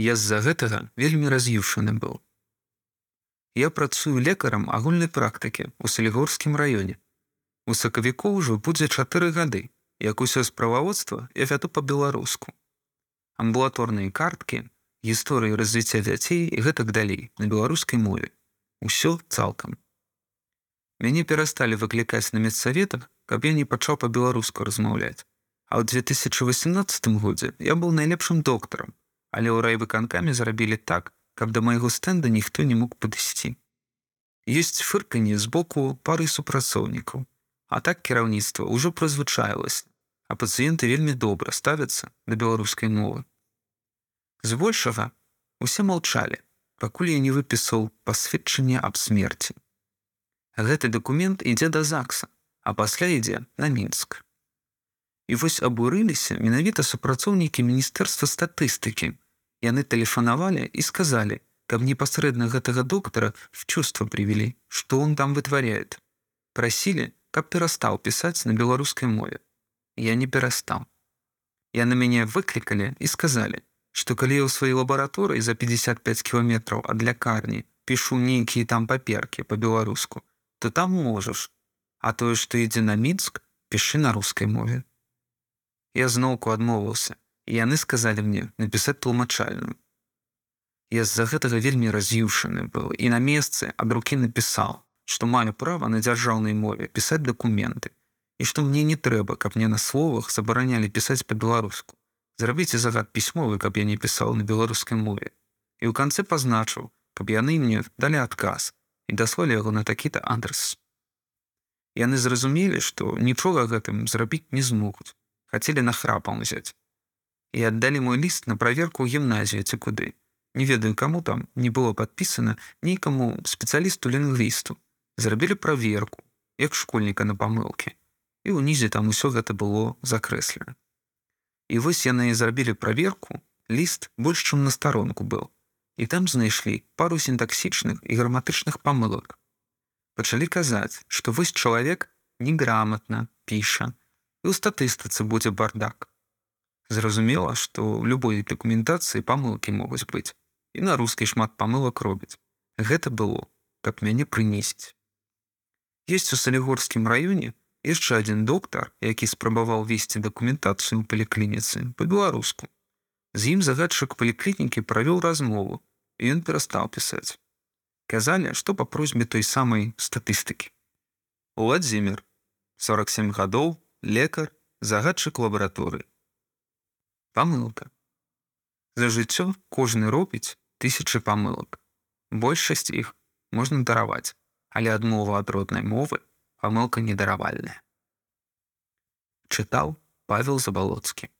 Я з-за гэтага вельмі раз'юшаны быў. Я працую лекарам агульнай практыкі ў салігорскім раёне. У сакавіку ўжо будзе чатыры гады, як усё справаводства я вяду па-беларуску. Амбулаторныя карткі, гісторыі развіцця дзяцей і гэтак далей на беларускай мове. Усё цалкам. Мяне перасталі выклікаць на медсаветах, каб я не пачаў па-беларуску размаўляць. А ў 2018 годзе я быў найлепшым доктарам, але ў райвыканкамі зрабілі так, каб да майго стэнда ніхто не мог падысці. Ёсць фырканне з боку пары супрацоўнікаў, а так кіраўніцтва ўжо прызвычаілася, а пацыенты вельмі добра ставяцца да беларускай мовы. Збольшага усе маўчалі, пакуль я не выпісаў пасведчанне аб смерці. Гэты дакумент ідзе да ЗАГса, а пасля ідзе на мінск. І вось абурыліся менавіта супрацоўнікі міністэрства статыстыкі, Яны тэлефанавалі і сказалі, каб непасрэдна гэтага доктара в чувство привели, что он там вытворяет. Прасілі, каб перастаў пісаць на беларускай мове. Я не перастаў. Яны мяне выклікалі і сказалі, што калі я ў сваёй лабараторыі за 55 кіламетраў ад лякарні пішу нейкія там паперкі по-беларуску, то там можаш, а тое, што ідзе на мінск, пішы на рускай мове. Я зноўку адмовіўся і яны сказалі мне напісаць тлумачальную. Я з-за гэтага вельмі раз'юшаны быў і на месцы ад рукі напісаў, што маю права на дзяржаўнай мове пісаць дакументы і што мне не трэба, каб мне на словах забаранялі пісаць па-беларуску. Зрабіце загад пісьмовы, каб я не пісаў на беларускай мове. І ў канцы пазначыў, каб яны мне далі адказ і даслалі яго на такі-то адрес. Яны зразумелі, што нічога гэтым зрабіць не змогуць, хацелі на храпам узяць і аддалі мой ліст на праверку ў гімназію ці куды. Не ведаю, каму там не было падпісана нейкаму спецыялісту лінгвісту. Зрабілі праверку, як школьніка на памылкі. І ўнізе там усё гэта было закрэслена. І вось яны і зрабілі праверку, ліст больш чым на старонку быў. І там знайшлі пару сінтаксічных і граматычных памылак. Пачалі казаць, што вось чалавек неграмотна піша, і ў статыстыцы будзе бардак. Зразумела, што ў любой дакументацыі памылкі могуць быць. І на рускай шмат памылак робяць. Гэта было, каб мяне прынесіць. Есть у салігорскім раёне яшчэ адзін доктар, які спрабаваў весці дакументацыю ў паліклініцы па-беларуску. З ім загадчык паліклінікі правёў размову, і ён перастаў пісаць. Казалі, што па просьбе той самай статыстыкі. Владзімир, 47 гадоў, лекар, загадчык лабараторыі памылка. За жыццё кожны робіць тысячы памылак. Большасць іх можна дараваць, але адмова ад роднай мовы памылка недаравальная. Чытаў Павел Забалоцкі.